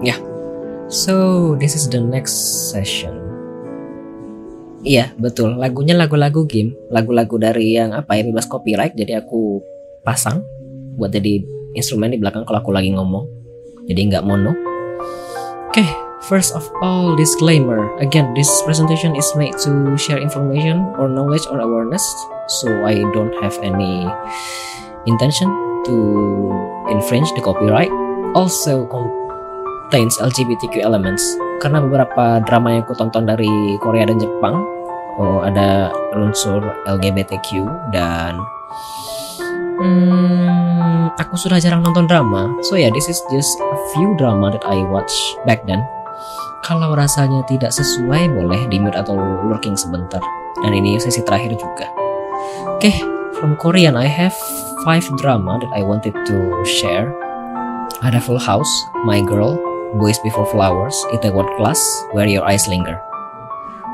Yeah. So this is the next session. Iya betul, lagunya lagu-lagu game, lagu-lagu dari yang apa ya bebas copyright. Jadi aku pasang buat jadi instrumen di belakang kalau aku lagi ngomong. Jadi nggak mono. Oke, okay, first of all disclaimer. Again, this presentation is made to share information or knowledge or awareness. So I don't have any intention to infringe the copyright. Also contains LGBTQ elements. Karena beberapa drama yang aku tonton dari Korea dan Jepang, oh ada unsur LGBTQ dan hmm, aku sudah jarang nonton drama. So yeah, this is just a few drama that I watch back then. Kalau rasanya tidak sesuai, boleh di mute atau lurking sebentar. Dan ini sesi terakhir juga. Oke, okay, from Korean I have five drama that I wanted to share. Ada Full House, My Girl, Boys Before Flowers, It a World Class, Where Your Eyes Linger.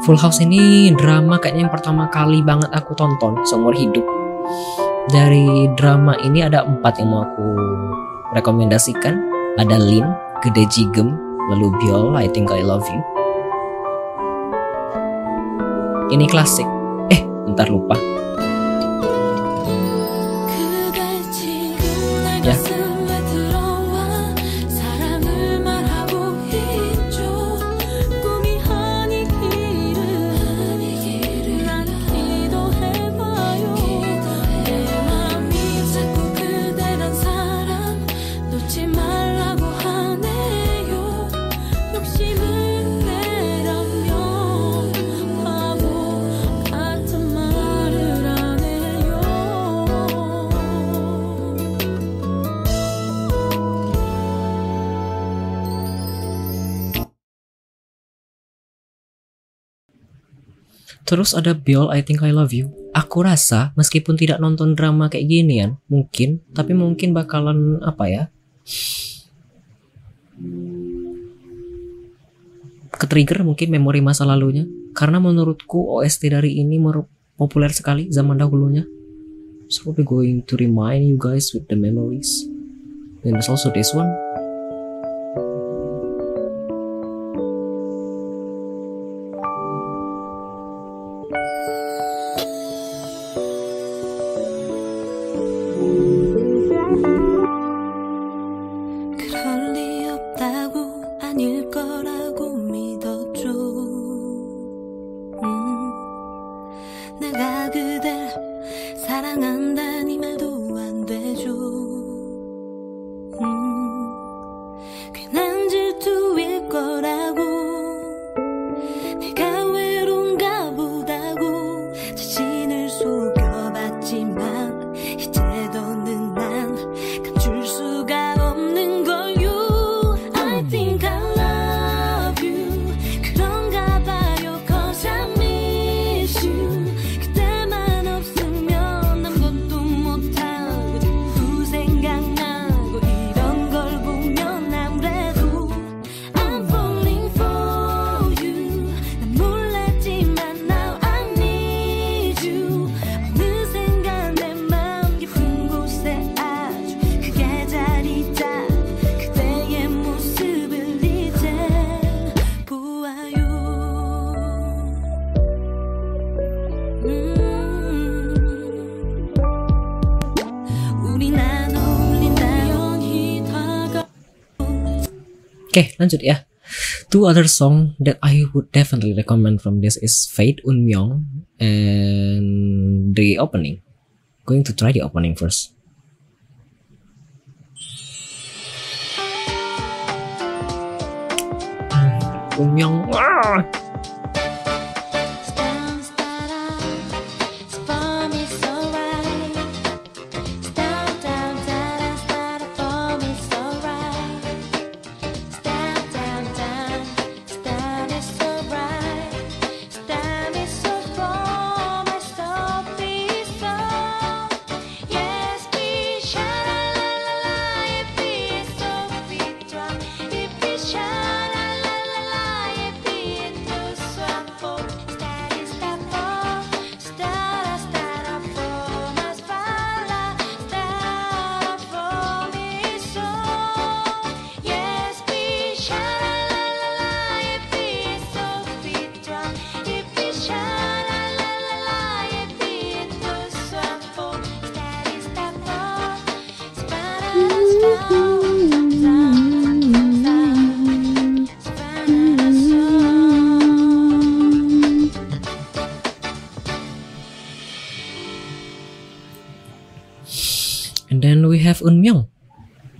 Full House ini drama kayaknya yang pertama kali banget aku tonton seumur hidup. Dari drama ini ada empat yang mau aku rekomendasikan. Ada Lin, Gede Jigem, lalu Biol, I Think I Love You. Ini klasik. Eh, bentar lupa. Terus ada Biol I Think I Love You. Aku rasa meskipun tidak nonton drama kayak ginian, mungkin, tapi mungkin bakalan apa ya? Ketrigger mungkin memori masa lalunya. Karena menurutku OST dari ini populer sekali zaman dahulunya. So we're going to remind you guys with the memories. And there's also this one. Oke, okay, lanjut ya. Two other song that I would definitely recommend from this is Fate Unmyong and the opening. Going to try the opening first. Unmyong. Ah!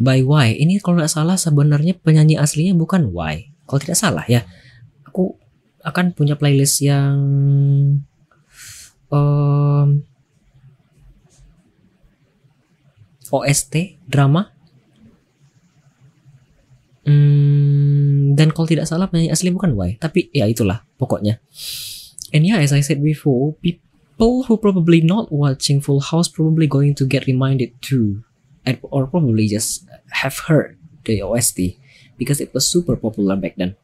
By Y. Ini kalau nggak salah sebenarnya penyanyi aslinya bukan Y. Kalau tidak salah ya. Aku akan punya playlist yang um, OST drama. Hmm, dan kalau tidak salah penyanyi asli bukan Y, tapi ya itulah pokoknya. And yeah, as I said before, people who probably not watching Full House probably going to get reminded too, and or probably just have heard the OST because it was super popular back then.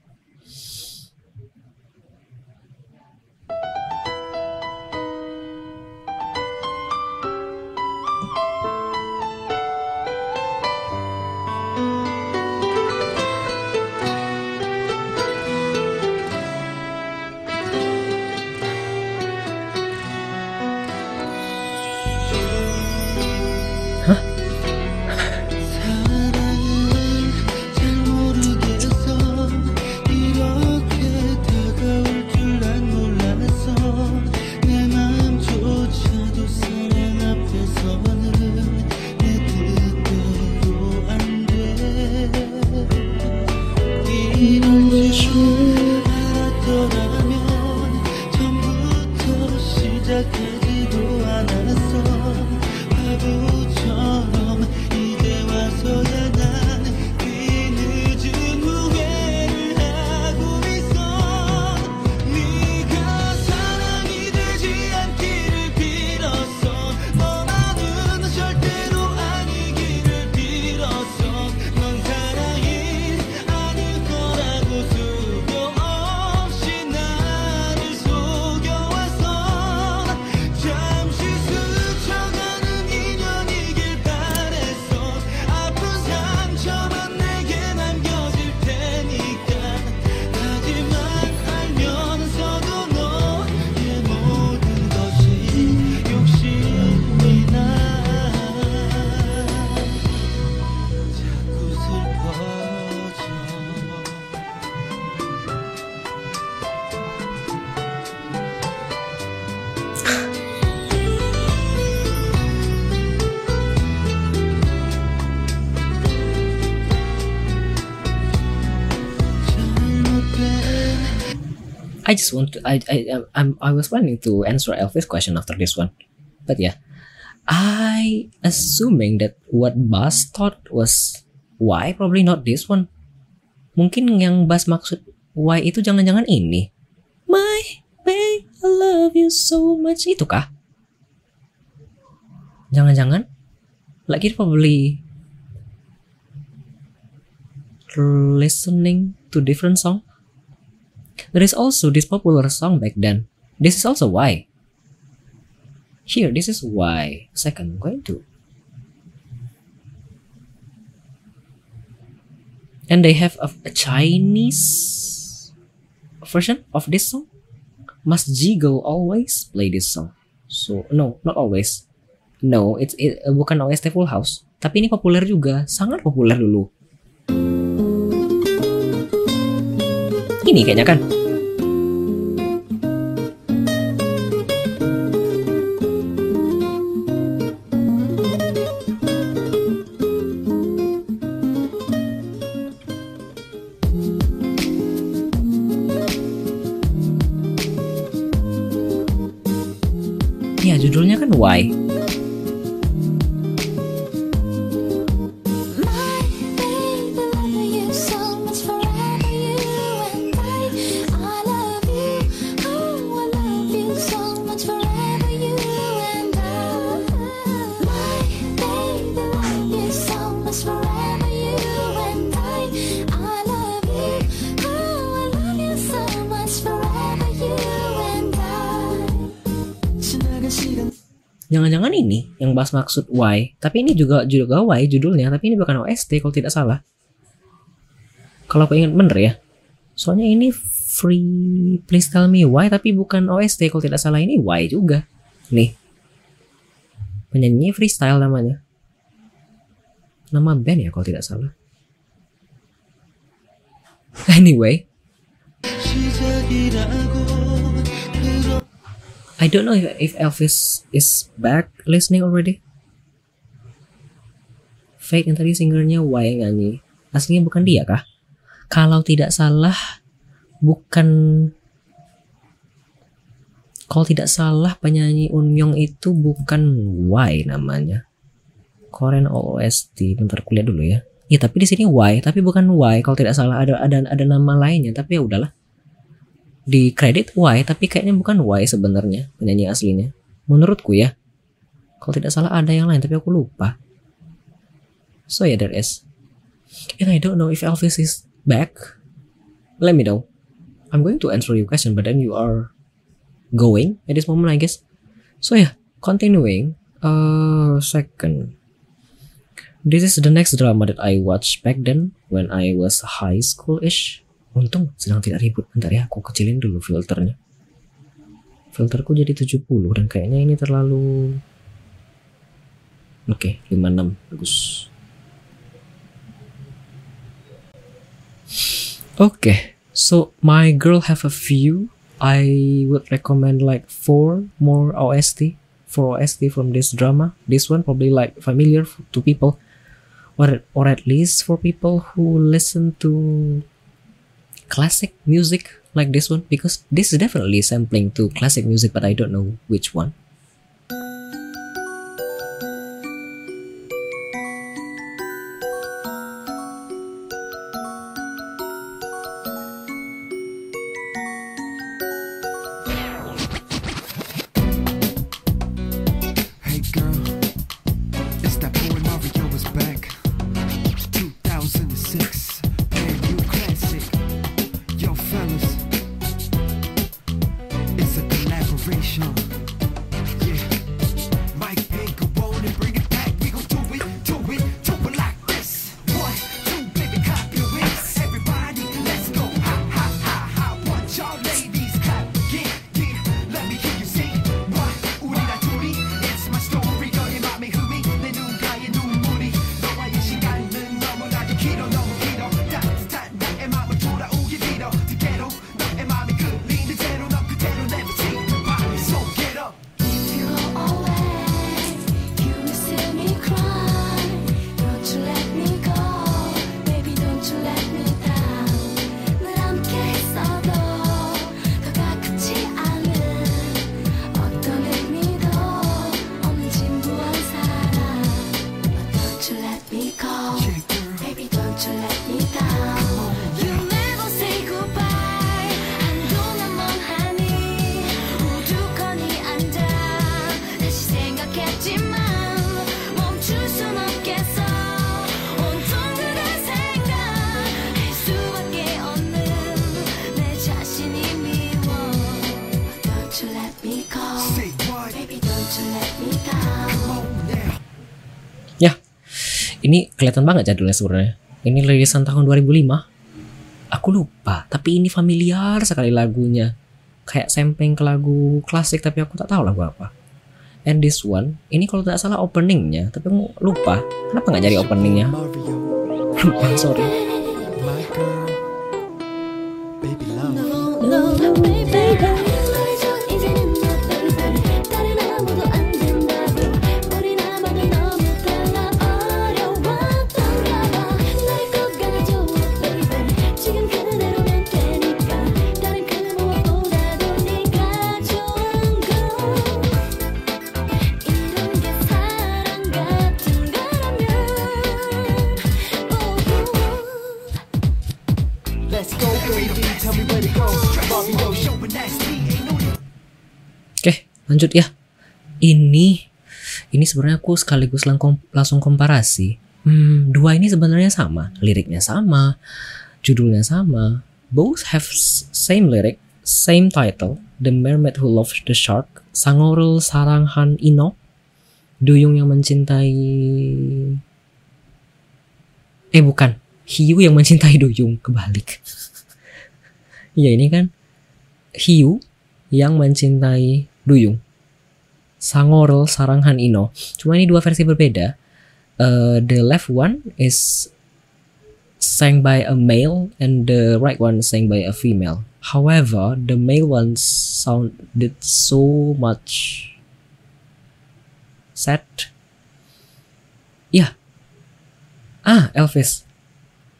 I just want to. I I I'm, I was planning to answer Elvis' question after this one, but yeah, I assuming that what Bas thought was why probably not this one. Mungkin yang Bas maksud why itu jangan-jangan ini. My babe, I love you so much itu kah? Jangan-jangan like it probably listening to different song There is also this popular song back then. This is also why. Here, this is why. Second, going to. And they have a, a Chinese version of this song. Must Jigo always play this song? So no, not always. No, it's it, bukan OST Full House. Tapi ini populer juga, sangat populer dulu. Ini kayaknya kan. Maksud why, tapi ini juga juga why judulnya, tapi ini bukan OST kalau tidak salah. Kalau aku ingat bener ya. Soalnya ini free please tell me why tapi bukan OST kalau tidak salah ini why juga. Nih. Penyanyi freestyle namanya. Nama band ya kalau tidak salah. Anyway, I don't know if, Elvis is back listening already. Fate yang tadi singernya Y nyanyi. Aslinya bukan dia kah? Kalau tidak salah bukan kalau tidak salah penyanyi Unyong itu bukan Y namanya. Korean OST. Bentar kuliah dulu ya. Ya tapi di sini Y, tapi bukan Y. Kalau tidak salah ada ada ada nama lainnya, tapi ya udahlah. Di kredit Y, tapi kayaknya bukan Y sebenarnya penyanyi aslinya. Menurutku ya. Kalau tidak salah ada yang lain, tapi aku lupa. So yeah, there is. And I don't know if Elvis is back. Let me know. I'm going to answer your question, but then you are going at this moment, I guess. So yeah, continuing. Uh, second. This is the next drama that I watched back then when I was high school-ish. Untung sedang tidak ribut. Bentar ya, aku kecilin dulu filternya. Filterku jadi 70 dan kayaknya ini terlalu Oke, okay, 56. Bagus. Oke, okay, so my girl have a few. I would recommend like four more OST, four OST from this drama. This one probably like familiar to people or or at least for people who listen to classic music like this one because this is definitely sampling to classic music but I don't know which one. Kelihatan banget jadulnya sebenarnya. Ini rilisan tahun 2005. Aku lupa, tapi ini familiar sekali lagunya. Kayak sempeng ke lagu klasik tapi aku tak tahu lagu apa. And this one, ini kalau tidak salah openingnya, tapi aku lupa. Kenapa nggak jadi openingnya? Lupa, sorry. Lanjut ya. Ini ini sebenarnya aku sekaligus langsung langsung komparasi. Hmm, dua ini sebenarnya sama. Liriknya sama. Judulnya sama. Both have same lyric same title The Mermaid Who Loves the Shark Sangorul Saranghan Ino Duyung yang mencintai eh bukan. Hiu yang mencintai Duyung kebalik. Ya ini kan. Hiu yang mencintai Duyung. Sangorel Saranghan Ino. Cuma ini dua versi berbeda. Uh, the left one is sang by a male and the right one sang by a female. However, the male one sounded so much sad. Yeah. Ah, Elvis.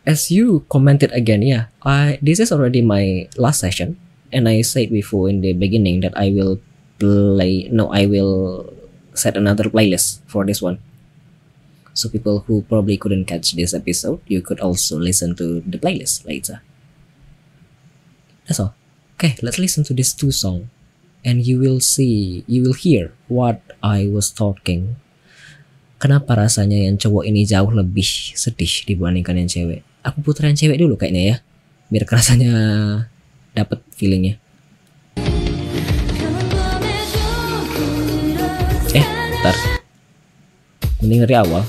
As you commented again, yeah, I this is already my last session, and I said before in the beginning that I will play. No, I will set another playlist for this one. So people who probably couldn't catch this episode, you could also listen to the playlist later. That's all. Okay, let's listen to these two songs, and you will see, you will hear what I was talking kenapa rasanya yang cowok ini jauh lebih sedih dibandingkan yang cewek aku putar yang cewek dulu kayaknya ya biar kerasanya dapat feelingnya eh ntar mending dari awal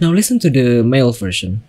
Now listen to the male version.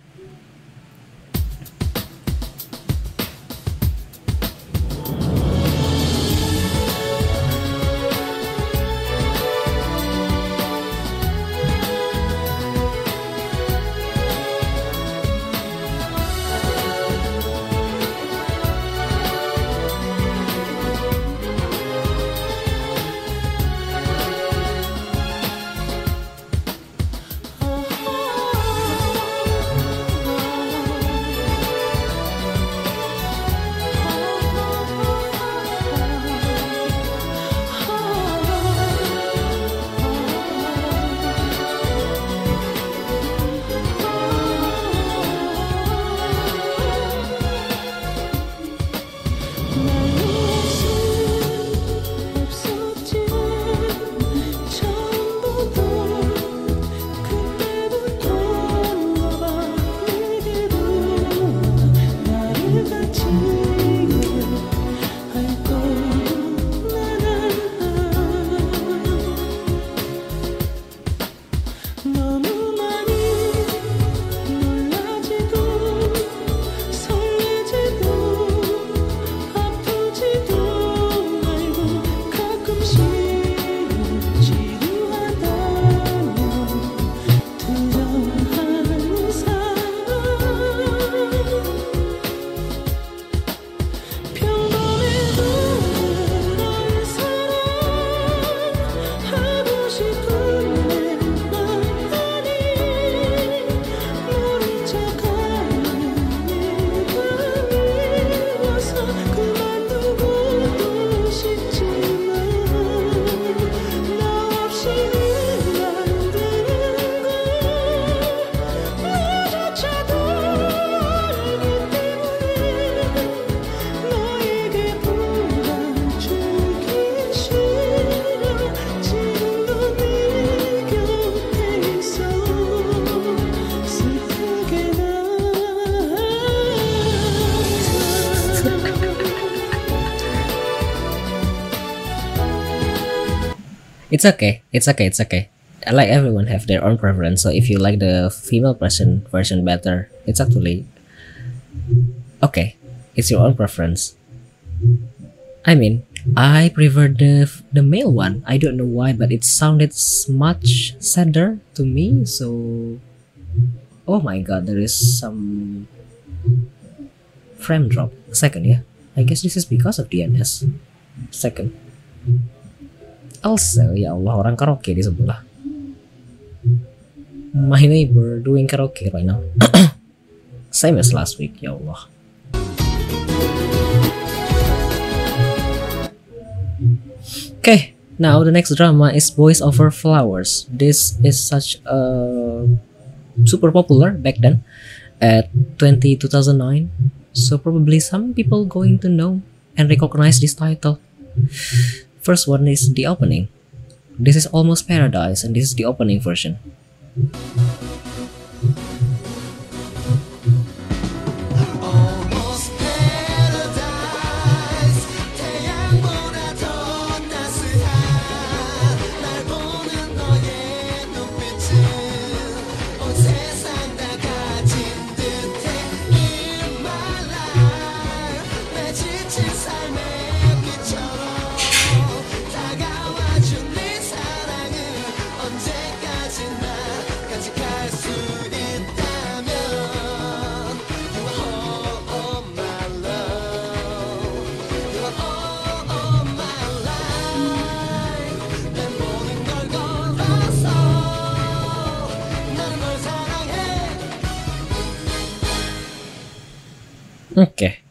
It's okay. It's okay. It's okay. Like everyone have their own preference. So if you like the female version version better, it's actually okay. It's your own preference. I mean, I prefer the the male one. I don't know why, but it sounded much sadder to me. So, oh my god, there is some frame drop. Second, yeah. I guess this is because of DNS. Second. Also, ya Allah orang karaoke di sebelah. My neighbor doing karaoke right now. Same as last week, ya Allah. Okay, now the next drama is Boys Over Flowers. This is such a super popular back then at 20 2009. So probably some people going to know and recognize this title. First one is the opening. This is Almost Paradise and this is the opening version.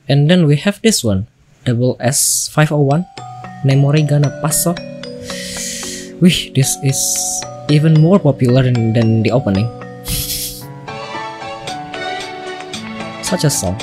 And then we have this one, double S 501, Memory Gana Paso. Wih, this is even more popular than, than the opening. Such a song.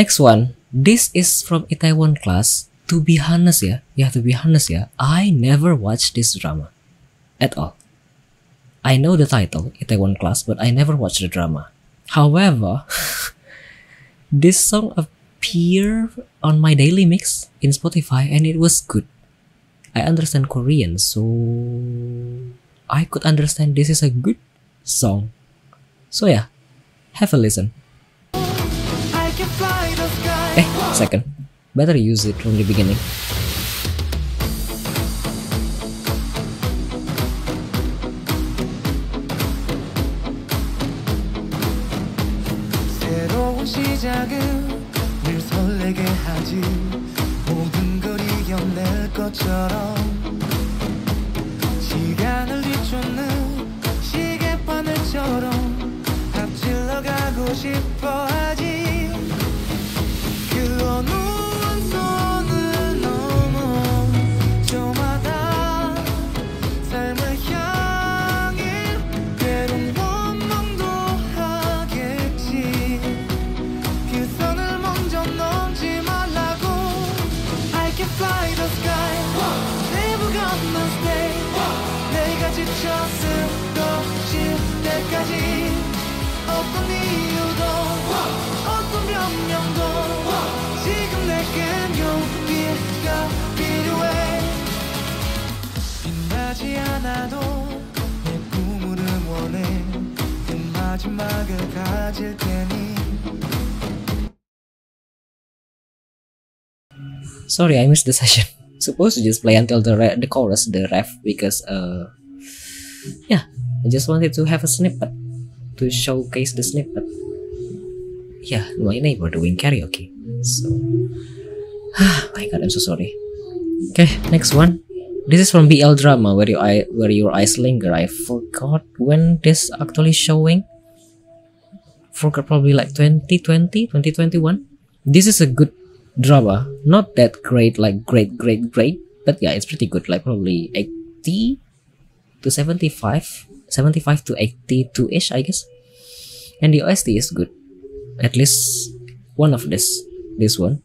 Next one. This is from Itaewon class. To be honest ya, yeah, to be honest ya, I never watched this drama at all. I know the title, Itaewon class, but I never watched the drama. However, this song appeared on my daily mix in Spotify and it was good. I understand Korean, so I could understand this is a good song. So yeah, have a listen. Second. Better use it from the beginning. 마지막을 가질 테니 Sorry, I missed the session. Supposed to just play until the re- the chorus, the ref, because uh, yeah, I just wanted to have a snippet to showcase the snippet. Yeah, my neighbor doing karaoke. So, my God, I'm so sorry. Okay, next one. This is from BL drama where you eye where your eyes linger. I forgot when this actually showing. Forgot probably like 2020, 2021. This is a good drama. Not that great, like great, great, great. But yeah, it's pretty good. Like probably 80 to 75, 75 to 82 ish, I guess. And the OST is good. At least one of this, this one.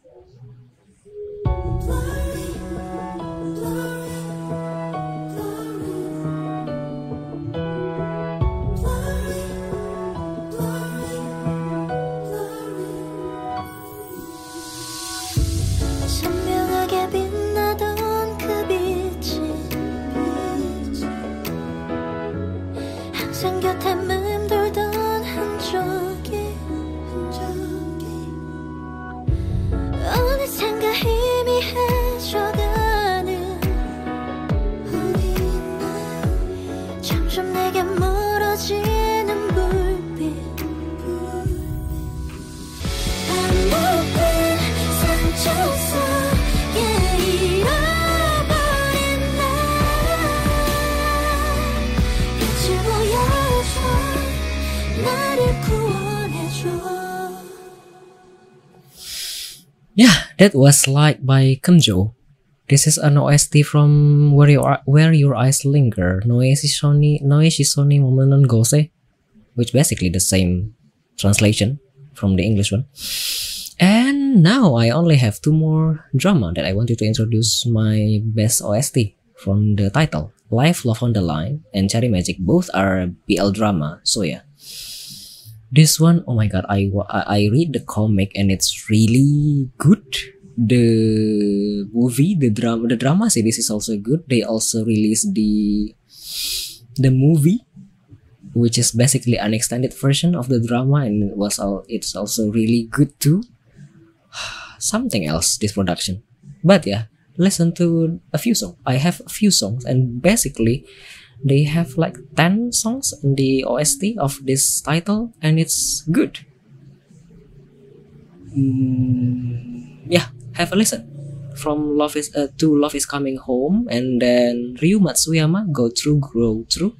That was like by Kumjo. This is an OST from Where Your Where Your Eyes Linger, Noe Shishoni Noe Shishoni Momenon Gose, which basically the same translation from the English one. And now I only have two more drama that I wanted to introduce my best OST from the title. Life, Love on the Line, and Cherry Magic both are BL drama. So yeah, this one oh my god i i read the comic and it's really good. The movie the drama the drama series is also good. They also released the the movie which is basically an extended version of the drama and it was all it's also really good too. Something else this production. But yeah listen to a few songs i have a few songs and basically they have like 10 songs in the OST of this title and it's good. Mm, yeah, have a listen. From Love is uh, to Love is Coming Home and then Ryu Matsuyama Go Through Grow Through.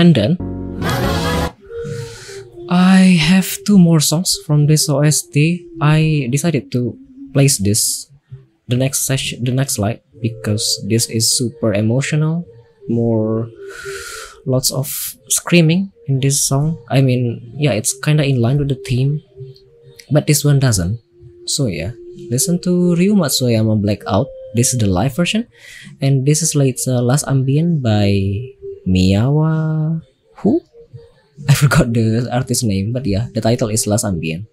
And then I have two more songs from this OST. I decided to place this the next session the next slide because this is super emotional, more lots of screaming in this song. I mean, yeah, it's kind of in line with the theme, but this one doesn't. So yeah, listen to Ryu Matsuyama Blackout. This is the live version, and this is like Last Ambient by Miyawa who I forgot the artist name but yeah the title is Las Ambien.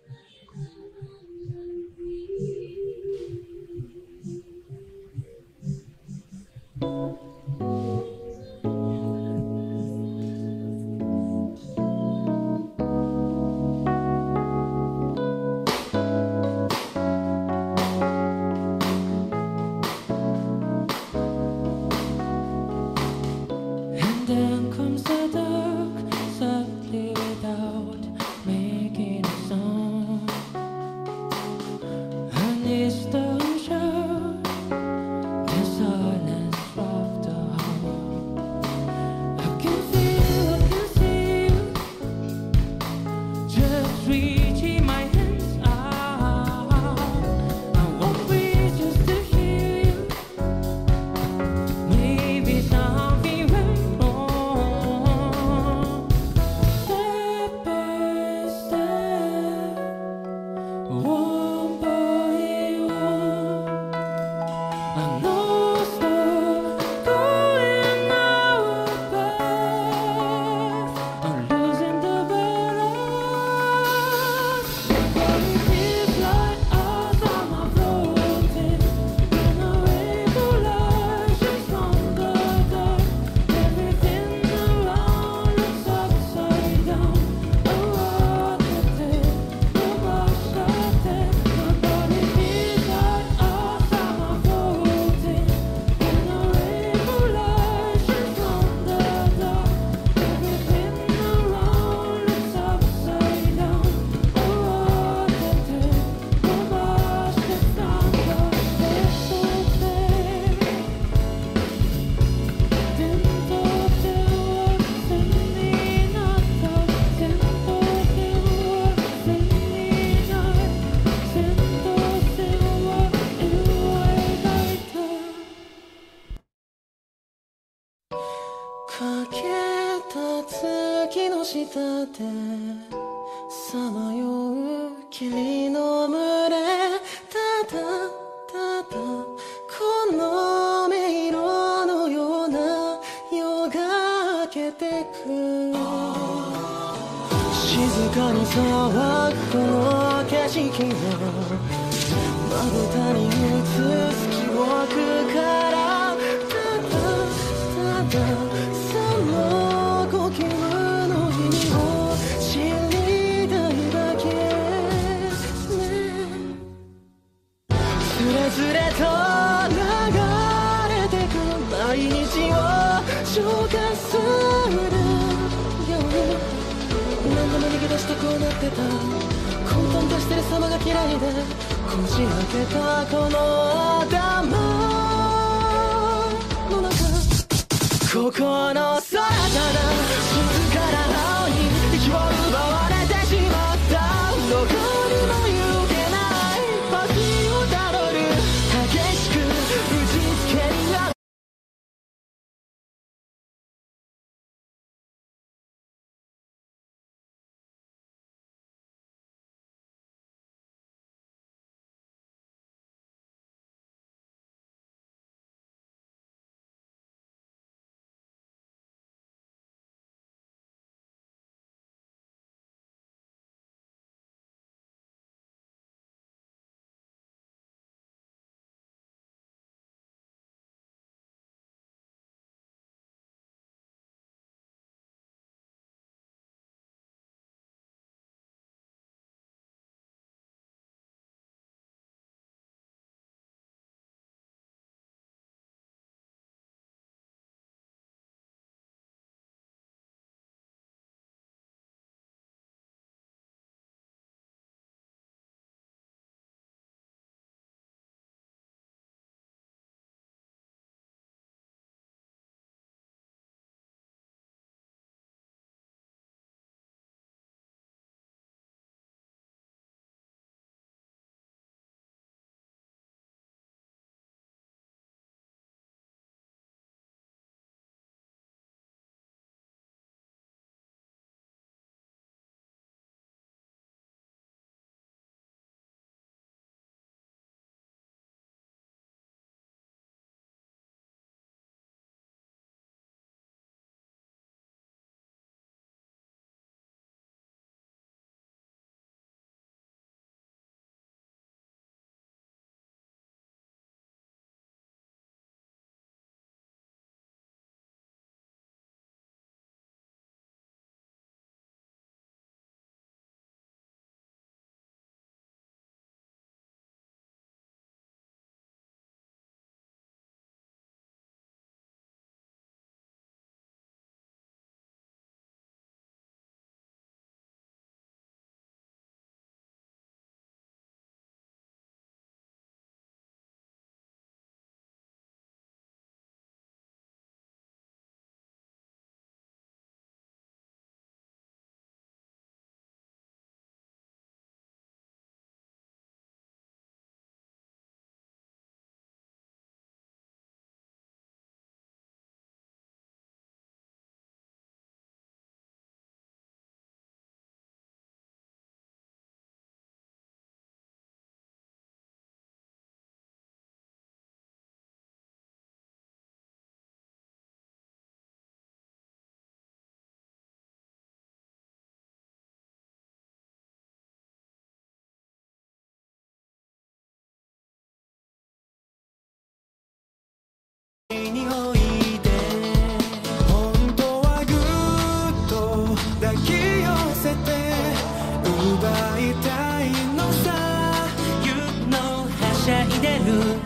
る。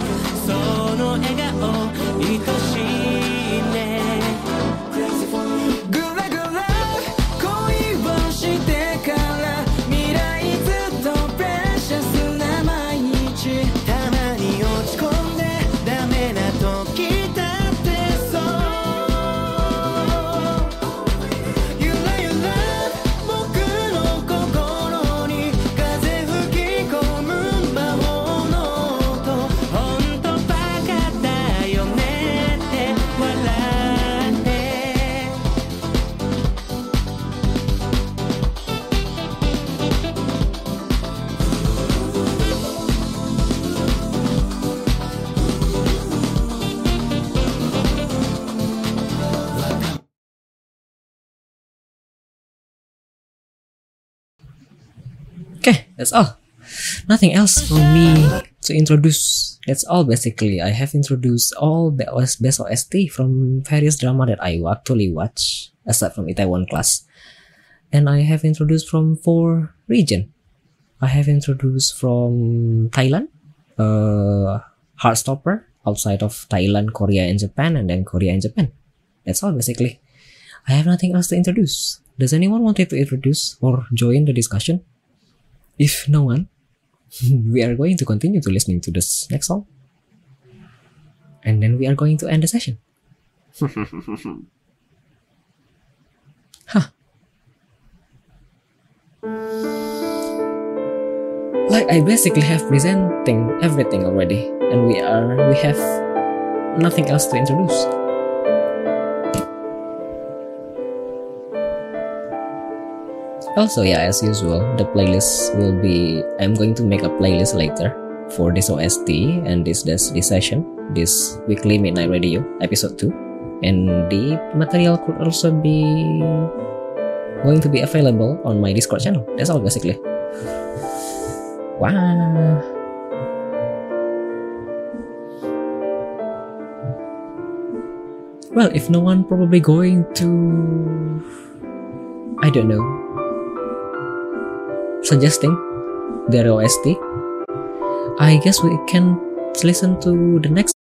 その笑顔愛しい。That's all. Nothing else for me to introduce. That's all basically. I have introduced all the best OST from various drama that I actually watch, aside from Itaewon class. And I have introduced from four region. I have introduced from Thailand, uh, Heartstopper, outside of Thailand, Korea, and Japan, and then Korea and Japan. That's all basically. I have nothing else to introduce. Does anyone want to introduce or join the discussion? If no one, we are going to continue to listening to this next song. And then we are going to end the session. huh. Like I basically have presenting everything already, and we are we have nothing else to introduce. Also, yeah, as usual, the playlist will be. I'm going to make a playlist later for this OST and this this, this session, this weekly midnight radio episode two, and the material could also be going to be available on my Discord channel. That's all basically. Wow. Well, if no one probably going to I don't know suggesting their OST, I guess we can listen to the next